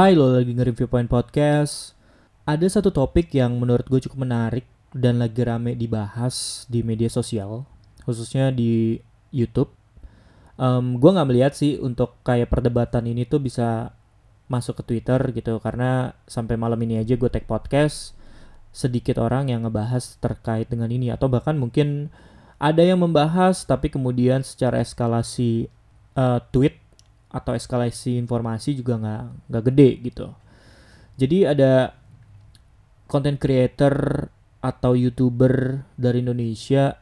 Hai, lo lagi nge-review Point Podcast. Ada satu topik yang menurut gue cukup menarik dan lagi rame dibahas di media sosial, khususnya di YouTube. Um, gue nggak melihat sih untuk kayak perdebatan ini tuh bisa masuk ke Twitter gitu, karena sampai malam ini aja gue tag podcast, sedikit orang yang ngebahas terkait dengan ini, atau bahkan mungkin ada yang membahas tapi kemudian secara eskalasi uh, tweet atau eskalasi informasi juga nggak nggak gede gitu. Jadi ada content creator atau youtuber dari Indonesia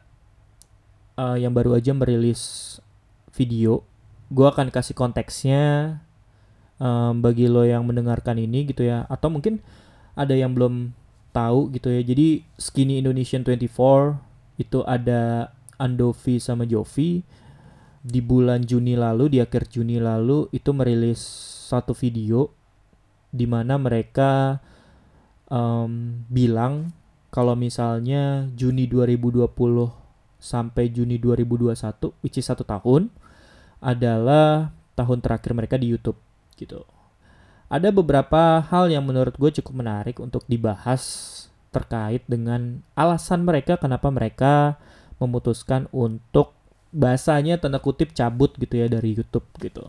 uh, yang baru aja merilis video. Gue akan kasih konteksnya um, bagi lo yang mendengarkan ini gitu ya. Atau mungkin ada yang belum tahu gitu ya. Jadi Skinny Indonesian 24 itu ada Andovi sama Jovi di bulan Juni lalu, di akhir Juni lalu itu merilis satu video di mana mereka um, bilang kalau misalnya Juni 2020 sampai Juni 2021, which is satu tahun, adalah tahun terakhir mereka di YouTube gitu. Ada beberapa hal yang menurut gue cukup menarik untuk dibahas terkait dengan alasan mereka kenapa mereka memutuskan untuk bahasanya tanda kutip cabut gitu ya dari YouTube gitu.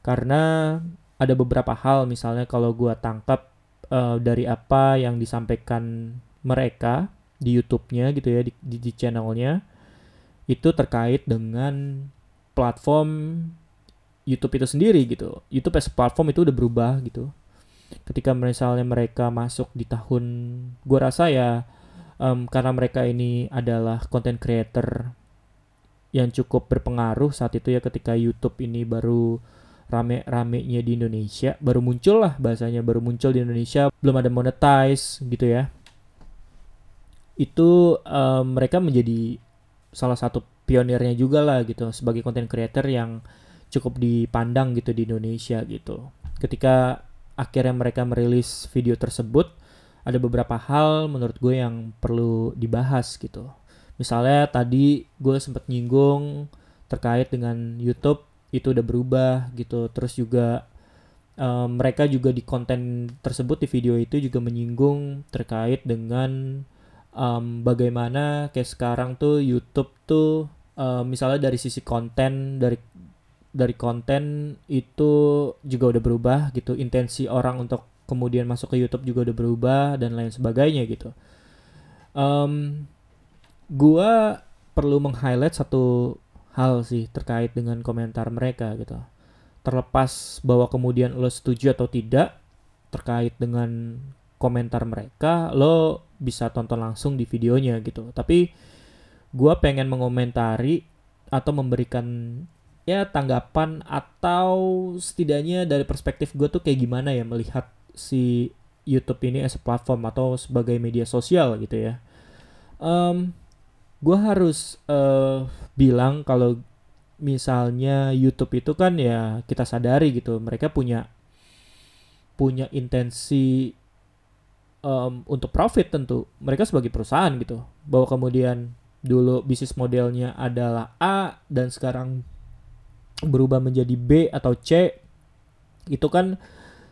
Karena ada beberapa hal misalnya kalau gua tangkap uh, dari apa yang disampaikan mereka di YouTube-nya gitu ya di, di, di channelnya itu terkait dengan platform YouTube itu sendiri gitu. YouTube as platform itu udah berubah gitu. Ketika misalnya mereka masuk di tahun, gua rasa ya um, karena mereka ini adalah content creator yang cukup berpengaruh saat itu ya ketika YouTube ini baru rame-ramenya di Indonesia. Baru muncul lah bahasanya baru muncul di Indonesia belum ada monetize gitu ya. Itu um, mereka menjadi salah satu pionirnya juga lah gitu sebagai content creator yang cukup dipandang gitu di Indonesia gitu. Ketika akhirnya mereka merilis video tersebut ada beberapa hal menurut gue yang perlu dibahas gitu Misalnya tadi gue sempat nyinggung terkait dengan YouTube itu udah berubah gitu. Terus juga um, mereka juga di konten tersebut di video itu juga menyinggung terkait dengan um, bagaimana kayak sekarang tuh YouTube tuh um, misalnya dari sisi konten dari dari konten itu juga udah berubah gitu intensi orang untuk kemudian masuk ke YouTube juga udah berubah dan lain sebagainya gitu um, gua perlu meng-highlight satu hal sih terkait dengan komentar mereka gitu. Terlepas bahwa kemudian lo setuju atau tidak terkait dengan komentar mereka, lo bisa tonton langsung di videonya gitu. Tapi gua pengen mengomentari atau memberikan ya tanggapan atau setidaknya dari perspektif gue tuh kayak gimana ya melihat si YouTube ini as a platform atau sebagai media sosial gitu ya. Um, gue harus uh, bilang kalau misalnya YouTube itu kan ya kita sadari gitu mereka punya punya intensi um, untuk profit tentu. Mereka sebagai perusahaan gitu. Bahwa kemudian dulu bisnis modelnya adalah A dan sekarang berubah menjadi B atau C itu kan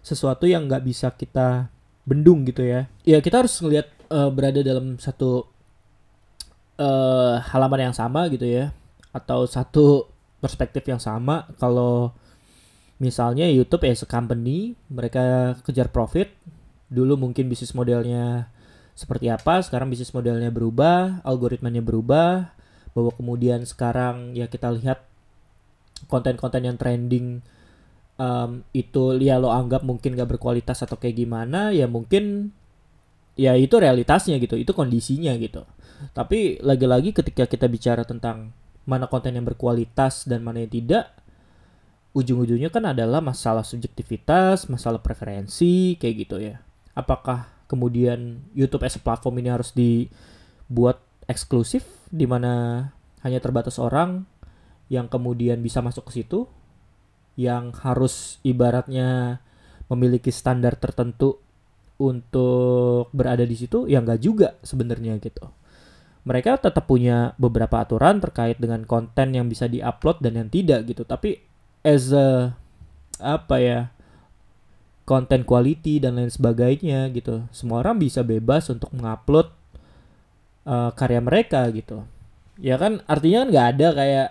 sesuatu yang nggak bisa kita bendung gitu ya. Ya kita harus ngelihat uh, berada dalam satu uh, halaman yang sama gitu ya. Atau satu perspektif yang sama. Kalau misalnya YouTube as a company mereka kejar profit. Dulu mungkin bisnis modelnya seperti apa sekarang bisnis modelnya berubah algoritmanya berubah. Bahwa kemudian sekarang ya kita lihat konten-konten yang trending um, itu ya lo anggap mungkin gak berkualitas atau kayak gimana ya mungkin ya itu realitasnya gitu itu kondisinya gitu tapi lagi-lagi ketika kita bicara tentang mana konten yang berkualitas dan mana yang tidak, ujung-ujungnya kan adalah masalah subjektivitas, masalah preferensi, kayak gitu ya. Apakah kemudian YouTube as a platform ini harus dibuat eksklusif di mana hanya terbatas orang yang kemudian bisa masuk ke situ yang harus ibaratnya memiliki standar tertentu untuk berada di situ ya enggak juga sebenarnya gitu mereka tetap punya beberapa aturan terkait dengan konten yang bisa diupload dan yang tidak gitu. Tapi as a apa ya konten quality dan lain sebagainya gitu. Semua orang bisa bebas untuk mengupload uh, karya mereka gitu. Ya kan artinya kan nggak ada kayak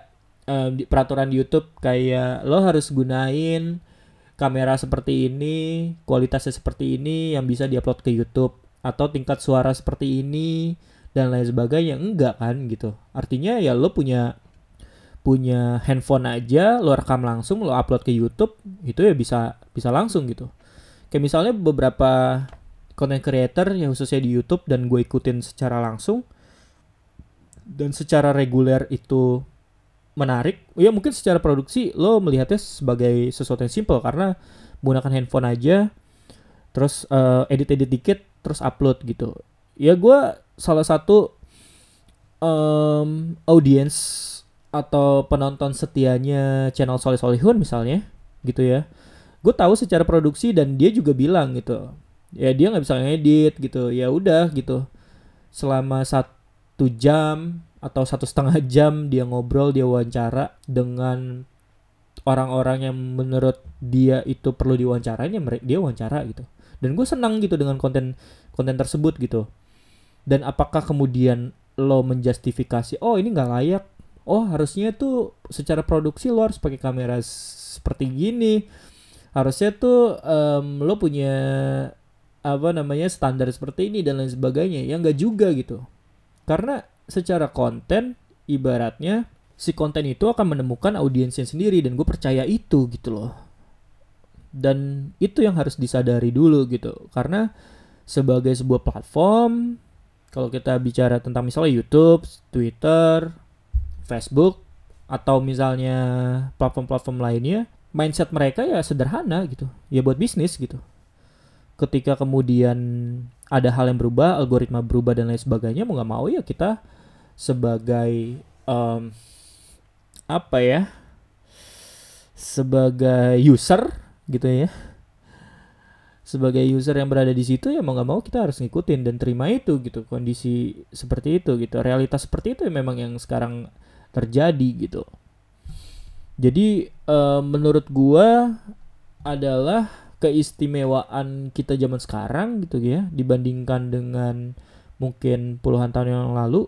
um, di peraturan di YouTube kayak lo harus gunain kamera seperti ini, kualitasnya seperti ini yang bisa diupload ke YouTube atau tingkat suara seperti ini dan lain sebagainya enggak kan gitu. Artinya ya lo punya punya handphone aja, lo rekam langsung, lo upload ke YouTube, itu ya bisa bisa langsung gitu. Kayak misalnya beberapa content creator yang khususnya di YouTube dan gue ikutin secara langsung dan secara reguler itu menarik ya mungkin secara produksi lo melihatnya sebagai sesuatu yang simple karena menggunakan handphone aja terus uh, eh, edit edit dikit terus upload gitu ya gue salah satu um, audiens atau penonton setianya channel Soleh Solihun misalnya gitu ya. Gue tahu secara produksi dan dia juga bilang gitu. Ya dia nggak bisa ngedit gitu. Ya udah gitu. Selama satu jam atau satu setengah jam dia ngobrol dia wawancara dengan orang-orang yang menurut dia itu perlu diwawancarain ya dia wawancara gitu. Dan gue senang gitu dengan konten konten tersebut gitu dan apakah kemudian lo menjustifikasi oh ini nggak layak. Oh harusnya tuh secara produksi lo harus pakai kamera seperti gini. Harusnya tuh um, lo punya apa namanya standar seperti ini dan lain sebagainya. Ya nggak juga gitu. Karena secara konten ibaratnya si konten itu akan menemukan audiensnya sendiri dan gue percaya itu gitu loh. Dan itu yang harus disadari dulu gitu. Karena sebagai sebuah platform kalau kita bicara tentang misalnya YouTube, Twitter, Facebook atau misalnya platform-platform lainnya mindset mereka ya sederhana gitu. Ya buat bisnis gitu. Ketika kemudian ada hal yang berubah algoritma berubah dan lain sebagainya mau nggak mau ya kita sebagai um, apa ya sebagai user gitu ya sebagai user yang berada di situ ya mau nggak mau kita harus ngikutin dan terima itu gitu. Kondisi seperti itu gitu. Realitas seperti itu ya memang yang sekarang terjadi gitu. Jadi um, menurut gua adalah keistimewaan kita zaman sekarang gitu ya. Dibandingkan dengan mungkin puluhan tahun yang lalu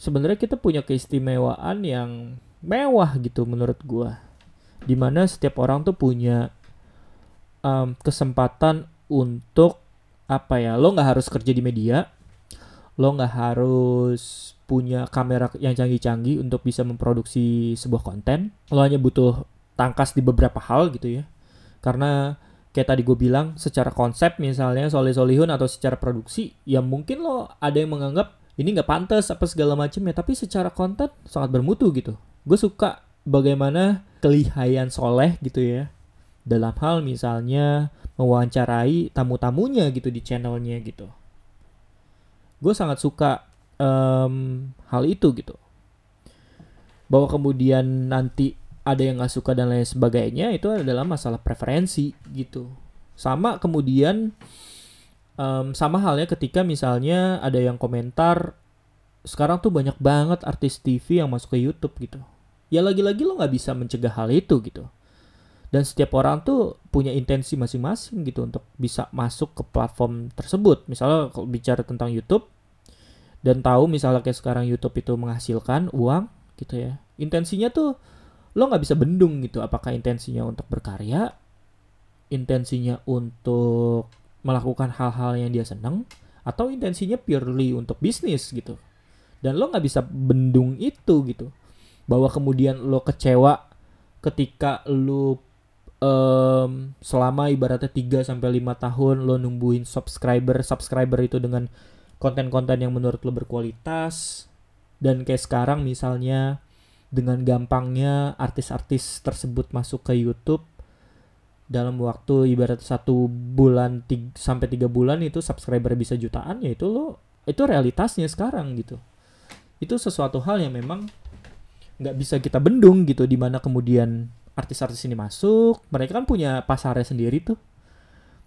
sebenarnya kita punya keistimewaan yang mewah gitu menurut gua. Di mana setiap orang tuh punya um, kesempatan untuk apa ya lo nggak harus kerja di media lo nggak harus punya kamera yang canggih-canggih untuk bisa memproduksi sebuah konten. Lo hanya butuh tangkas di beberapa hal gitu ya. Karena kayak tadi gue bilang secara konsep misalnya soleh solihun atau secara produksi ya mungkin lo ada yang menganggap ini nggak pantas apa segala macam ya. Tapi secara konten sangat bermutu gitu. Gue suka bagaimana kelihayan soleh gitu ya dalam hal misalnya mewawancarai tamu-tamunya gitu di channelnya gitu. Gue sangat suka um, hal itu gitu. Bahwa kemudian nanti ada yang nggak suka dan lain sebagainya itu adalah masalah preferensi gitu. Sama kemudian um, sama halnya ketika misalnya ada yang komentar sekarang tuh banyak banget artis TV yang masuk ke YouTube gitu. Ya lagi-lagi lo nggak bisa mencegah hal itu gitu dan setiap orang tuh punya intensi masing-masing gitu untuk bisa masuk ke platform tersebut. Misalnya kalau bicara tentang YouTube dan tahu misalnya kayak sekarang YouTube itu menghasilkan uang gitu ya. Intensinya tuh lo nggak bisa bendung gitu. Apakah intensinya untuk berkarya? Intensinya untuk melakukan hal-hal yang dia senang atau intensinya purely untuk bisnis gitu? Dan lo nggak bisa bendung itu gitu. Bahwa kemudian lo kecewa ketika lo um, selama ibaratnya 3 sampai lima tahun lo nungguin subscriber subscriber itu dengan konten-konten yang menurut lo berkualitas dan kayak sekarang misalnya dengan gampangnya artis-artis tersebut masuk ke YouTube dalam waktu ibarat satu bulan tiga, sampai tiga bulan itu subscriber bisa jutaan ya itu lo itu realitasnya sekarang gitu. Itu sesuatu hal yang memang nggak bisa kita bendung gitu di mana kemudian artis-artis ini masuk mereka kan punya pasarnya sendiri tuh.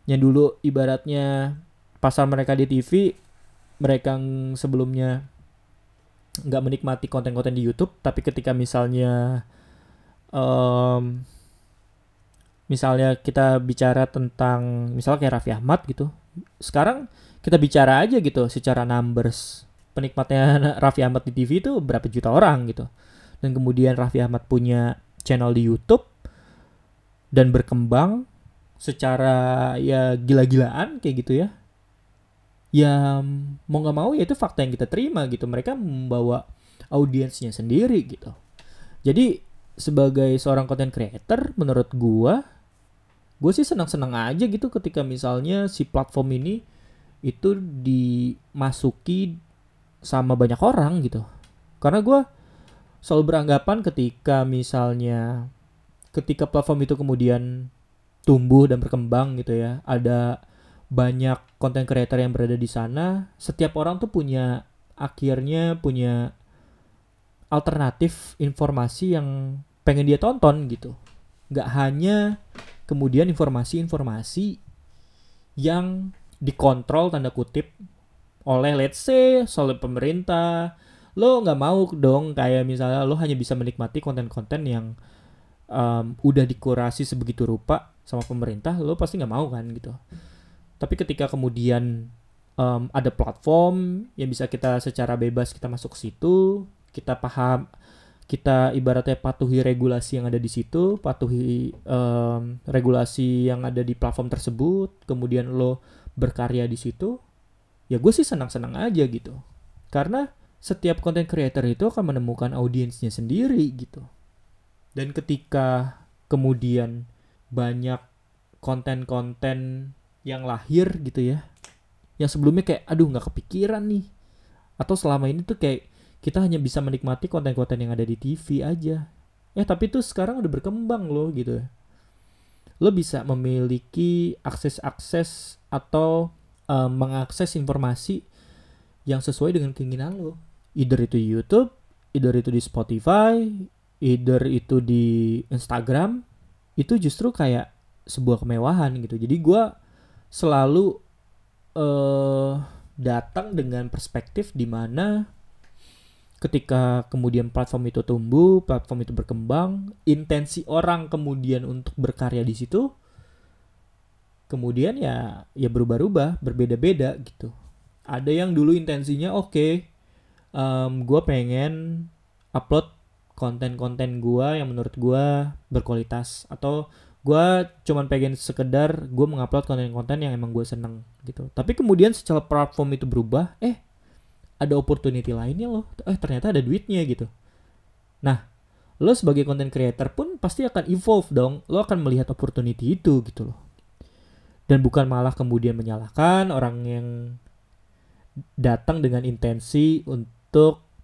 Yang dulu ibaratnya pasar mereka di TV mereka sebelumnya nggak menikmati konten-konten di YouTube tapi ketika misalnya um, misalnya kita bicara tentang misalnya kayak Raffi Ahmad gitu sekarang kita bicara aja gitu secara numbers penikmatnya Raffi Ahmad di TV itu berapa juta orang gitu. Dan kemudian Raffi Ahmad punya channel di YouTube dan berkembang secara ya gila-gilaan kayak gitu ya. Ya mau nggak mau ya itu fakta yang kita terima gitu. Mereka membawa audiensnya sendiri gitu. Jadi sebagai seorang content creator menurut gua gue sih senang-senang aja gitu ketika misalnya si platform ini itu dimasuki sama banyak orang gitu. Karena gue selalu beranggapan ketika misalnya ketika platform itu kemudian tumbuh dan berkembang gitu ya ada banyak konten creator yang berada di sana setiap orang tuh punya akhirnya punya alternatif informasi yang pengen dia tonton gitu. Nggak hanya kemudian informasi-informasi yang dikontrol tanda kutip oleh let's say oleh pemerintah lo nggak mau dong kayak misalnya lo hanya bisa menikmati konten-konten yang um, udah dikurasi sebegitu rupa sama pemerintah lo pasti nggak mau kan gitu tapi ketika kemudian um, ada platform yang bisa kita secara bebas kita masuk ke situ kita paham kita ibaratnya patuhi regulasi yang ada di situ, patuhi um, regulasi yang ada di platform tersebut, kemudian lo berkarya di situ, ya gue sih senang-senang aja gitu. Karena setiap content creator itu akan menemukan audiensnya sendiri gitu. Dan ketika kemudian banyak konten-konten yang lahir gitu ya, yang sebelumnya kayak aduh nggak kepikiran nih, atau selama ini tuh kayak kita hanya bisa menikmati konten-konten yang ada di TV aja. Ya tapi itu sekarang udah berkembang loh gitu. Lo bisa memiliki akses-akses atau um, mengakses informasi yang sesuai dengan keinginan lo. Either itu di YouTube, either itu di Spotify, either itu di Instagram, itu justru kayak sebuah kemewahan gitu. Jadi gue selalu uh, datang dengan perspektif di mana ketika kemudian platform itu tumbuh, platform itu berkembang, intensi orang kemudian untuk berkarya di situ kemudian ya ya berubah-ubah, berbeda-beda gitu. Ada yang dulu intensinya oke, okay, um, gue pengen upload konten-konten gue yang menurut gue berkualitas. Atau gue cuman pengen sekedar gue mengupload konten-konten yang emang gue seneng gitu. Tapi kemudian secara platform itu berubah, eh ada opportunity lainnya loh. Eh ternyata ada duitnya gitu. Nah lo sebagai content creator pun pasti akan evolve dong. Lo akan melihat opportunity itu gitu loh. Dan bukan malah kemudian menyalahkan orang yang datang dengan intensi untuk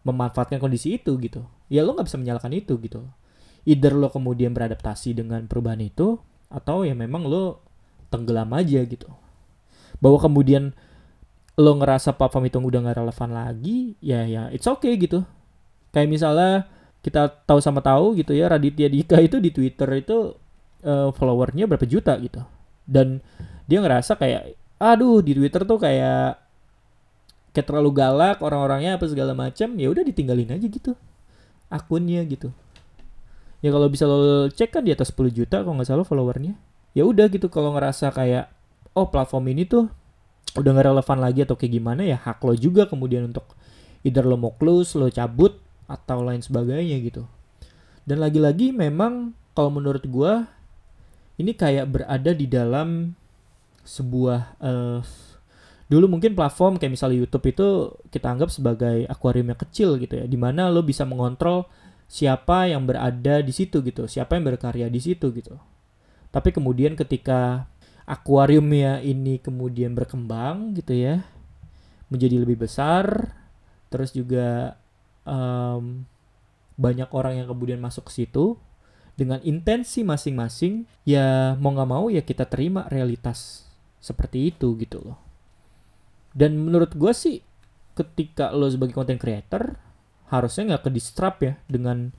memanfaatkan kondisi itu gitu. Ya lo nggak bisa menyalahkan itu gitu. Either lo kemudian beradaptasi dengan perubahan itu atau ya memang lo tenggelam aja gitu. Bahwa kemudian lo ngerasa platform itu udah gak relevan lagi ya ya it's okay gitu. Kayak misalnya kita tahu sama tahu gitu ya Raditya Dika itu di Twitter itu uh, followernya berapa juta gitu. Dan dia ngerasa kayak aduh di Twitter tuh kayak kayak terlalu galak orang-orangnya apa segala macam ya udah ditinggalin aja gitu. Akunnya gitu. Ya kalau bisa lo cek kan di atas 10 juta kalau nggak salah followernya. Ya udah gitu kalau ngerasa kayak oh platform ini tuh udah gak relevan lagi atau kayak gimana ya hak lo juga kemudian untuk either lo mau close, lo cabut atau lain sebagainya gitu. Dan lagi-lagi memang kalau menurut gue ini kayak berada di dalam sebuah uh, dulu mungkin platform kayak misalnya YouTube itu kita anggap sebagai akuarium yang kecil gitu ya, di mana lo bisa mengontrol siapa yang berada di situ gitu, siapa yang berkarya di situ gitu. Tapi kemudian ketika akuariumnya ini kemudian berkembang gitu ya menjadi lebih besar terus juga um, banyak orang yang kemudian masuk ke situ dengan intensi masing-masing ya mau nggak mau ya kita terima realitas seperti itu gitu loh dan menurut gue sih ketika lo sebagai content creator harusnya nggak ke distrap ya dengan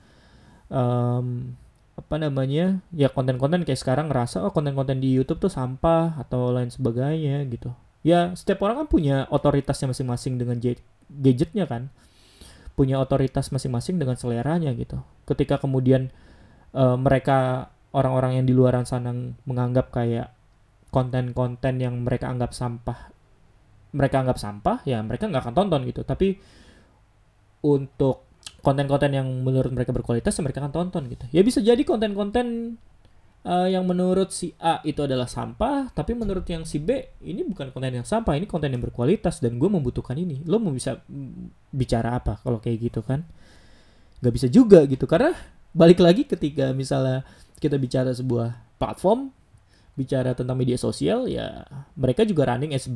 um, apa namanya ya konten-konten kayak sekarang ngerasa oh konten-konten di YouTube tuh sampah atau lain sebagainya gitu. Ya setiap orang kan punya otoritasnya masing-masing dengan gadgetnya kan. Punya otoritas masing-masing dengan seleranya gitu. Ketika kemudian uh, mereka orang-orang yang di luar sana menganggap kayak konten-konten yang mereka anggap sampah mereka anggap sampah ya mereka nggak akan tonton gitu. Tapi untuk konten-konten yang menurut mereka berkualitas ya mereka akan tonton gitu. Ya bisa jadi konten-konten uh, yang menurut si A itu adalah sampah tapi menurut yang si B ini bukan konten yang sampah ini konten yang berkualitas dan gue membutuhkan ini. Lo mau bisa bicara apa kalau kayak gitu kan? Nggak bisa juga gitu karena balik lagi ketika misalnya kita bicara sebuah platform bicara tentang media sosial ya mereka juga running as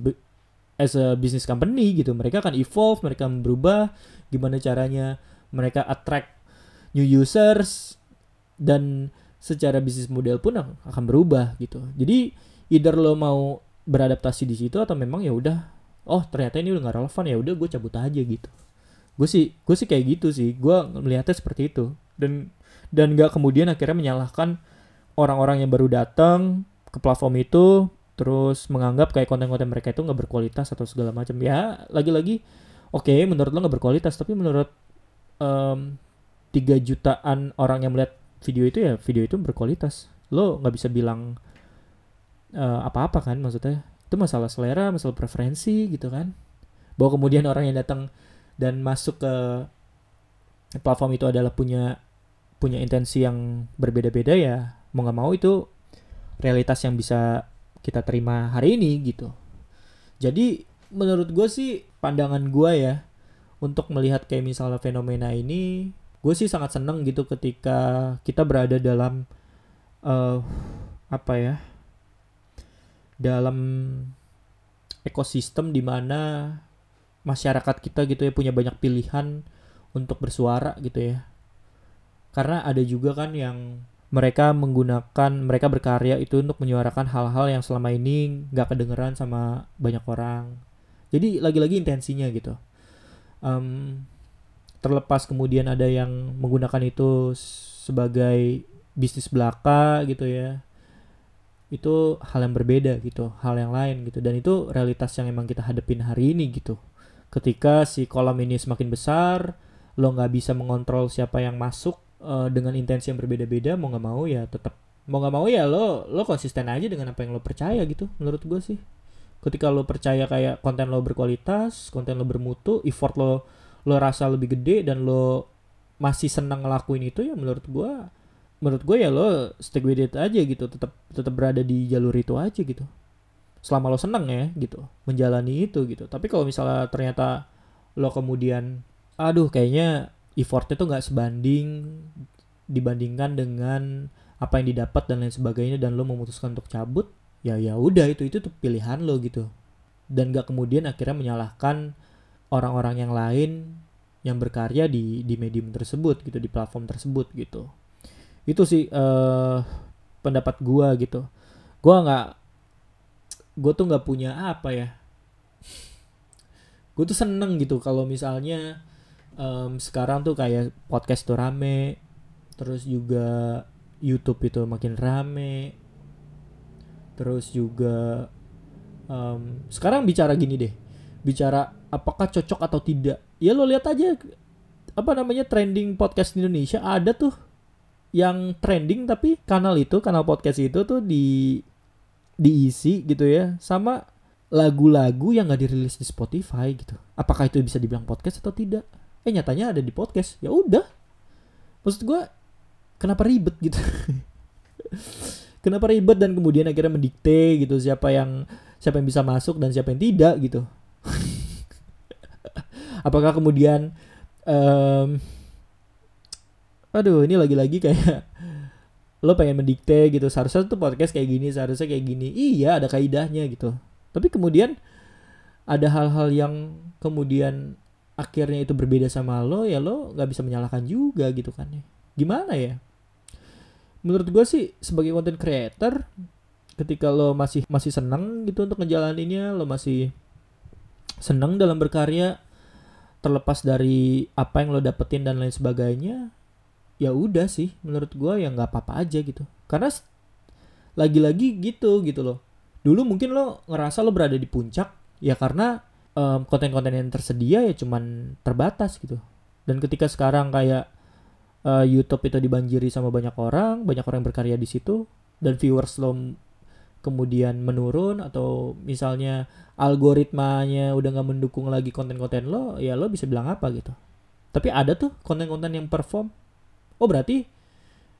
as a business company gitu. Mereka akan evolve mereka berubah. Gimana caranya mereka attract new users dan secara bisnis model pun akan berubah gitu. Jadi either lo mau beradaptasi di situ atau memang ya udah oh ternyata ini udah gak relevan ya udah gue cabut aja gitu. Gue sih gue sih kayak gitu sih. Gue melihatnya seperti itu. Dan dan gak kemudian akhirnya menyalahkan orang-orang yang baru datang ke platform itu terus menganggap kayak konten-konten mereka itu nggak berkualitas atau segala macam. Ya lagi-lagi oke okay, menurut lo nggak berkualitas tapi menurut um, 3 jutaan orang yang melihat video itu ya video itu berkualitas. Lo nggak bisa bilang uh, apa-apa kan maksudnya? Itu masalah selera masalah preferensi gitu kan. Bahwa kemudian orang yang datang dan masuk ke platform itu adalah punya punya intensi yang berbeda-beda ya mau nggak mau itu realitas yang bisa kita terima hari ini gitu. Jadi menurut gue sih pandangan gue ya untuk melihat kayak misalnya fenomena ini gue sih sangat seneng gitu ketika kita berada dalam uh, apa ya dalam ekosistem di mana masyarakat kita gitu ya punya banyak pilihan untuk bersuara gitu ya. Karena ada juga kan yang mereka menggunakan mereka berkarya itu untuk menyuarakan hal-hal yang selama ini nggak kedengeran sama banyak orang. Jadi lagi-lagi intensinya gitu. Um, terlepas kemudian ada yang menggunakan itu sebagai bisnis belaka gitu ya itu hal yang berbeda gitu hal yang lain gitu. Dan itu realitas yang emang kita hadepin hari ini gitu. Ketika si kolam ini semakin besar lo nggak bisa mengontrol siapa yang masuk uh, dengan intensi yang berbeda-beda mau nggak mau ya tetap mau nggak mau ya lo lo konsisten aja dengan apa yang lo percaya gitu menurut gue sih. Ketika lo percaya kayak konten lo berkualitas konten lo bermutu effort lo lo rasa lebih gede dan lo masih senang ngelakuin itu ya menurut gue menurut gue ya lo stick with it aja gitu tetap tetap berada di jalur itu aja gitu. Selama lo seneng ya gitu menjalani itu gitu. Tapi kalau misalnya ternyata lo kemudian aduh kayaknya effortnya tuh nggak sebanding dibandingkan dengan apa yang didapat dan lain sebagainya dan lo memutuskan untuk cabut ya ya udah itu itu tuh pilihan lo gitu. Dan gak kemudian akhirnya menyalahkan orang-orang yang lain yang berkarya di di medium tersebut gitu di platform tersebut gitu. Itu sih uh, pendapat gua gitu. Gua nggak gue tuh nggak punya apa ya. Gue tuh seneng gitu kalau misalnya um, sekarang tuh kayak podcast tuh rame terus juga YouTube itu makin rame terus juga um, sekarang bicara gini deh bicara apakah cocok atau tidak. Ya lo lihat aja apa namanya trending podcast di Indonesia ada tuh yang trending tapi kanal itu kanal podcast itu tuh di diisi gitu ya sama lagu-lagu yang gak dirilis di Spotify gitu. Apakah itu bisa dibilang podcast atau tidak eh nyatanya ada di podcast. Ya udah. Maksud gue kenapa ribet gitu? Kenapa ribet dan kemudian akhirnya mendikte gitu siapa yang siapa yang bisa masuk dan siapa yang tidak gitu? Apakah kemudian um, aduh ini lagi-lagi kayak lo pengen mendikte gitu. Seharusnya tuh podcast kayak gini seharusnya kayak gini. Iya ada kaidahnya gitu. Tapi kemudian ada hal-hal yang kemudian akhirnya itu berbeda sama lo ya lo nggak bisa menyalahkan juga gitu kan ya. Gimana ya? Menurut gue sih sebagai content creator ketika lo masih masih seneng gitu untuk ngejalaninnya lo masih seneng dalam berkarya terlepas dari apa yang lo dapetin dan lain sebagainya ya udah sih menurut gue ya nggak apa-apa aja gitu. Karena lagi-lagi gitu gitu loh. Dulu mungkin lo ngerasa lo berada di puncak ya karena konten konten-konten yang tersedia ya cuman terbatas gitu. Dan ketika sekarang kayak uh, YouTube itu dibanjiri sama banyak orang banyak orang yang berkarya di situ dan viewers lo kemudian menurun atau misalnya algoritmanya udah nggak mendukung lagi konten-konten lo ya lo bisa bilang apa gitu. Tapi ada tuh konten-konten yang perform. Oh berarti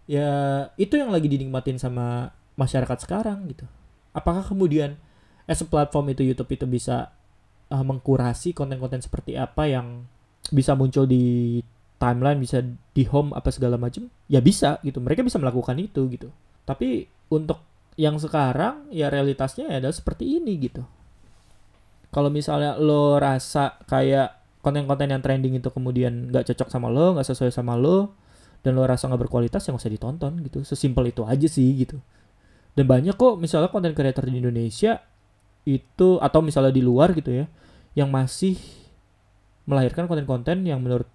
ya itu yang lagi dinikmatin sama masyarakat sekarang gitu. Apakah kemudian as platform itu YouTube itu bisa uh, mengkurasi konten-konten seperti apa yang bisa muncul di timeline bisa di home apa segala macam ya bisa gitu mereka bisa melakukan itu gitu tapi untuk yang sekarang ya realitasnya ya adalah seperti ini gitu. Kalau misalnya lo rasa kayak konten-konten yang trending itu kemudian nggak cocok sama lo, nggak sesuai sama lo, dan lo rasa nggak berkualitas ya nggak usah ditonton gitu. Sesimpel itu aja sih gitu. Dan banyak kok misalnya konten creator di Indonesia itu atau misalnya di luar gitu ya, yang masih melahirkan konten-konten yang menurut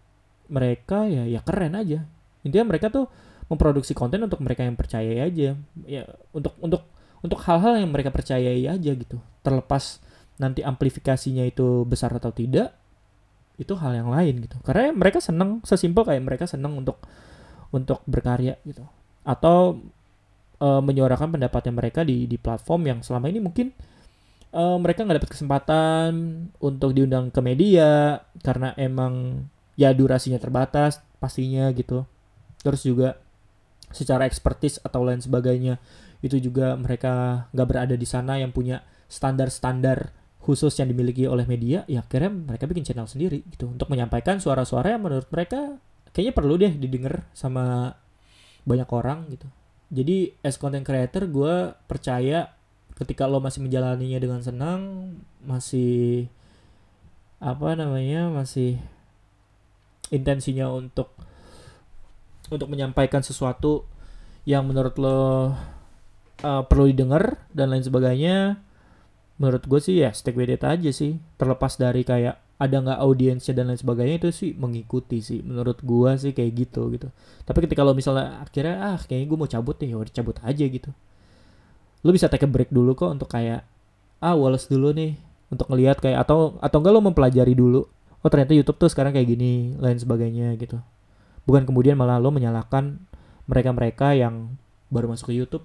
mereka ya ya keren aja. Intinya mereka tuh memproduksi konten untuk mereka yang percaya aja. Ya untuk untuk untuk hal-hal yang mereka percayai aja gitu. Terlepas nanti amplifikasinya itu besar atau tidak itu hal yang lain gitu. Karena mereka seneng sesimpel kayak mereka seneng untuk untuk berkarya gitu. Atau e, menyuarakan pendapatnya mereka di di platform yang selama ini mungkin e, mereka nggak dapat kesempatan untuk diundang ke media karena emang ya durasinya terbatas pastinya gitu. Terus juga secara ekspertis atau lain sebagainya itu juga mereka nggak berada di sana yang punya standar-standar khusus yang dimiliki oleh media ya akhirnya mereka bikin channel sendiri gitu. Untuk menyampaikan suara-suara yang menurut mereka kayaknya perlu deh didengar sama banyak orang gitu. Jadi as content creator gue percaya ketika lo masih menjalaninya dengan senang masih apa namanya masih intensinya untuk untuk menyampaikan sesuatu yang menurut lo uh, perlu didengar dan lain sebagainya menurut gue sih ya stick with it aja sih. Terlepas dari kayak ada nggak audiensnya dan lain sebagainya itu sih mengikuti sih. Menurut gue sih kayak gitu gitu. Tapi ketika lo misalnya akhirnya ah kayaknya gue mau cabut nih ya cabut aja gitu lo bisa take a break dulu kok untuk kayak ah wales dulu nih untuk ngelihat kayak atau atau enggak lo mempelajari dulu oh ternyata YouTube tuh sekarang kayak gini lain sebagainya gitu. Bukan kemudian malah lo menyalahkan mereka-mereka yang baru masuk ke YouTube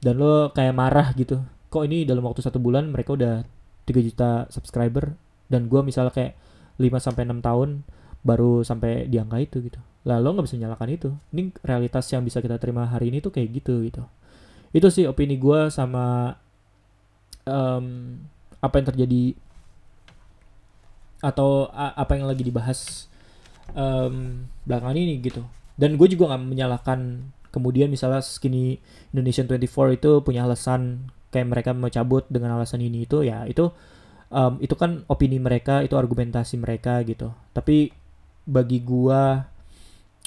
dan lo kayak marah gitu kok ini dalam waktu satu bulan mereka udah 3 juta subscriber dan gue misalnya kayak 5 sampai enam tahun baru sampai di angka itu gitu. Lah lo nggak bisa menyalahkan itu. Ini realitas yang bisa kita terima hari ini tuh kayak gitu gitu itu sih opini gue sama um, apa yang terjadi atau apa yang lagi dibahas um, belakangan ini gitu. Dan gue juga nggak menyalahkan kemudian misalnya skinny Indonesian 24 itu punya alasan kayak mereka mau cabut dengan alasan ini itu ya itu um, itu kan opini mereka itu argumentasi mereka gitu. Tapi bagi gue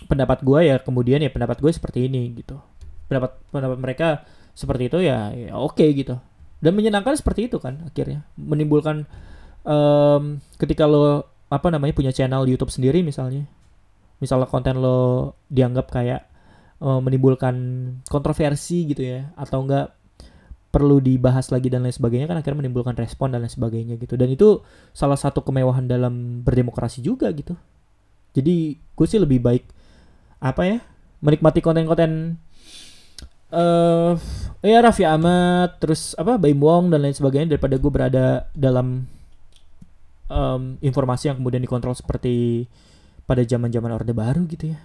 pendapat gue ya kemudian ya pendapat gue seperti ini gitu. Pendapat pendapat mereka seperti itu ya, ya oke okay, gitu. Dan menyenangkan seperti itu kan akhirnya. Menimbulkan um, ketika lo apa namanya punya channel YouTube sendiri misalnya. Misalnya konten lo dianggap kayak uh, menimbulkan kontroversi gitu ya atau enggak perlu dibahas lagi dan lain sebagainya kan akhirnya menimbulkan respon dan lain sebagainya gitu. Dan itu salah satu kemewahan dalam berdemokrasi juga gitu. Jadi gue sih lebih baik apa ya menikmati konten-konten eh uh, ya Raffi Ahmad terus apa Baim Wong dan lain sebagainya daripada gue berada dalam um, informasi yang kemudian dikontrol seperti pada zaman-zaman Orde Baru gitu ya.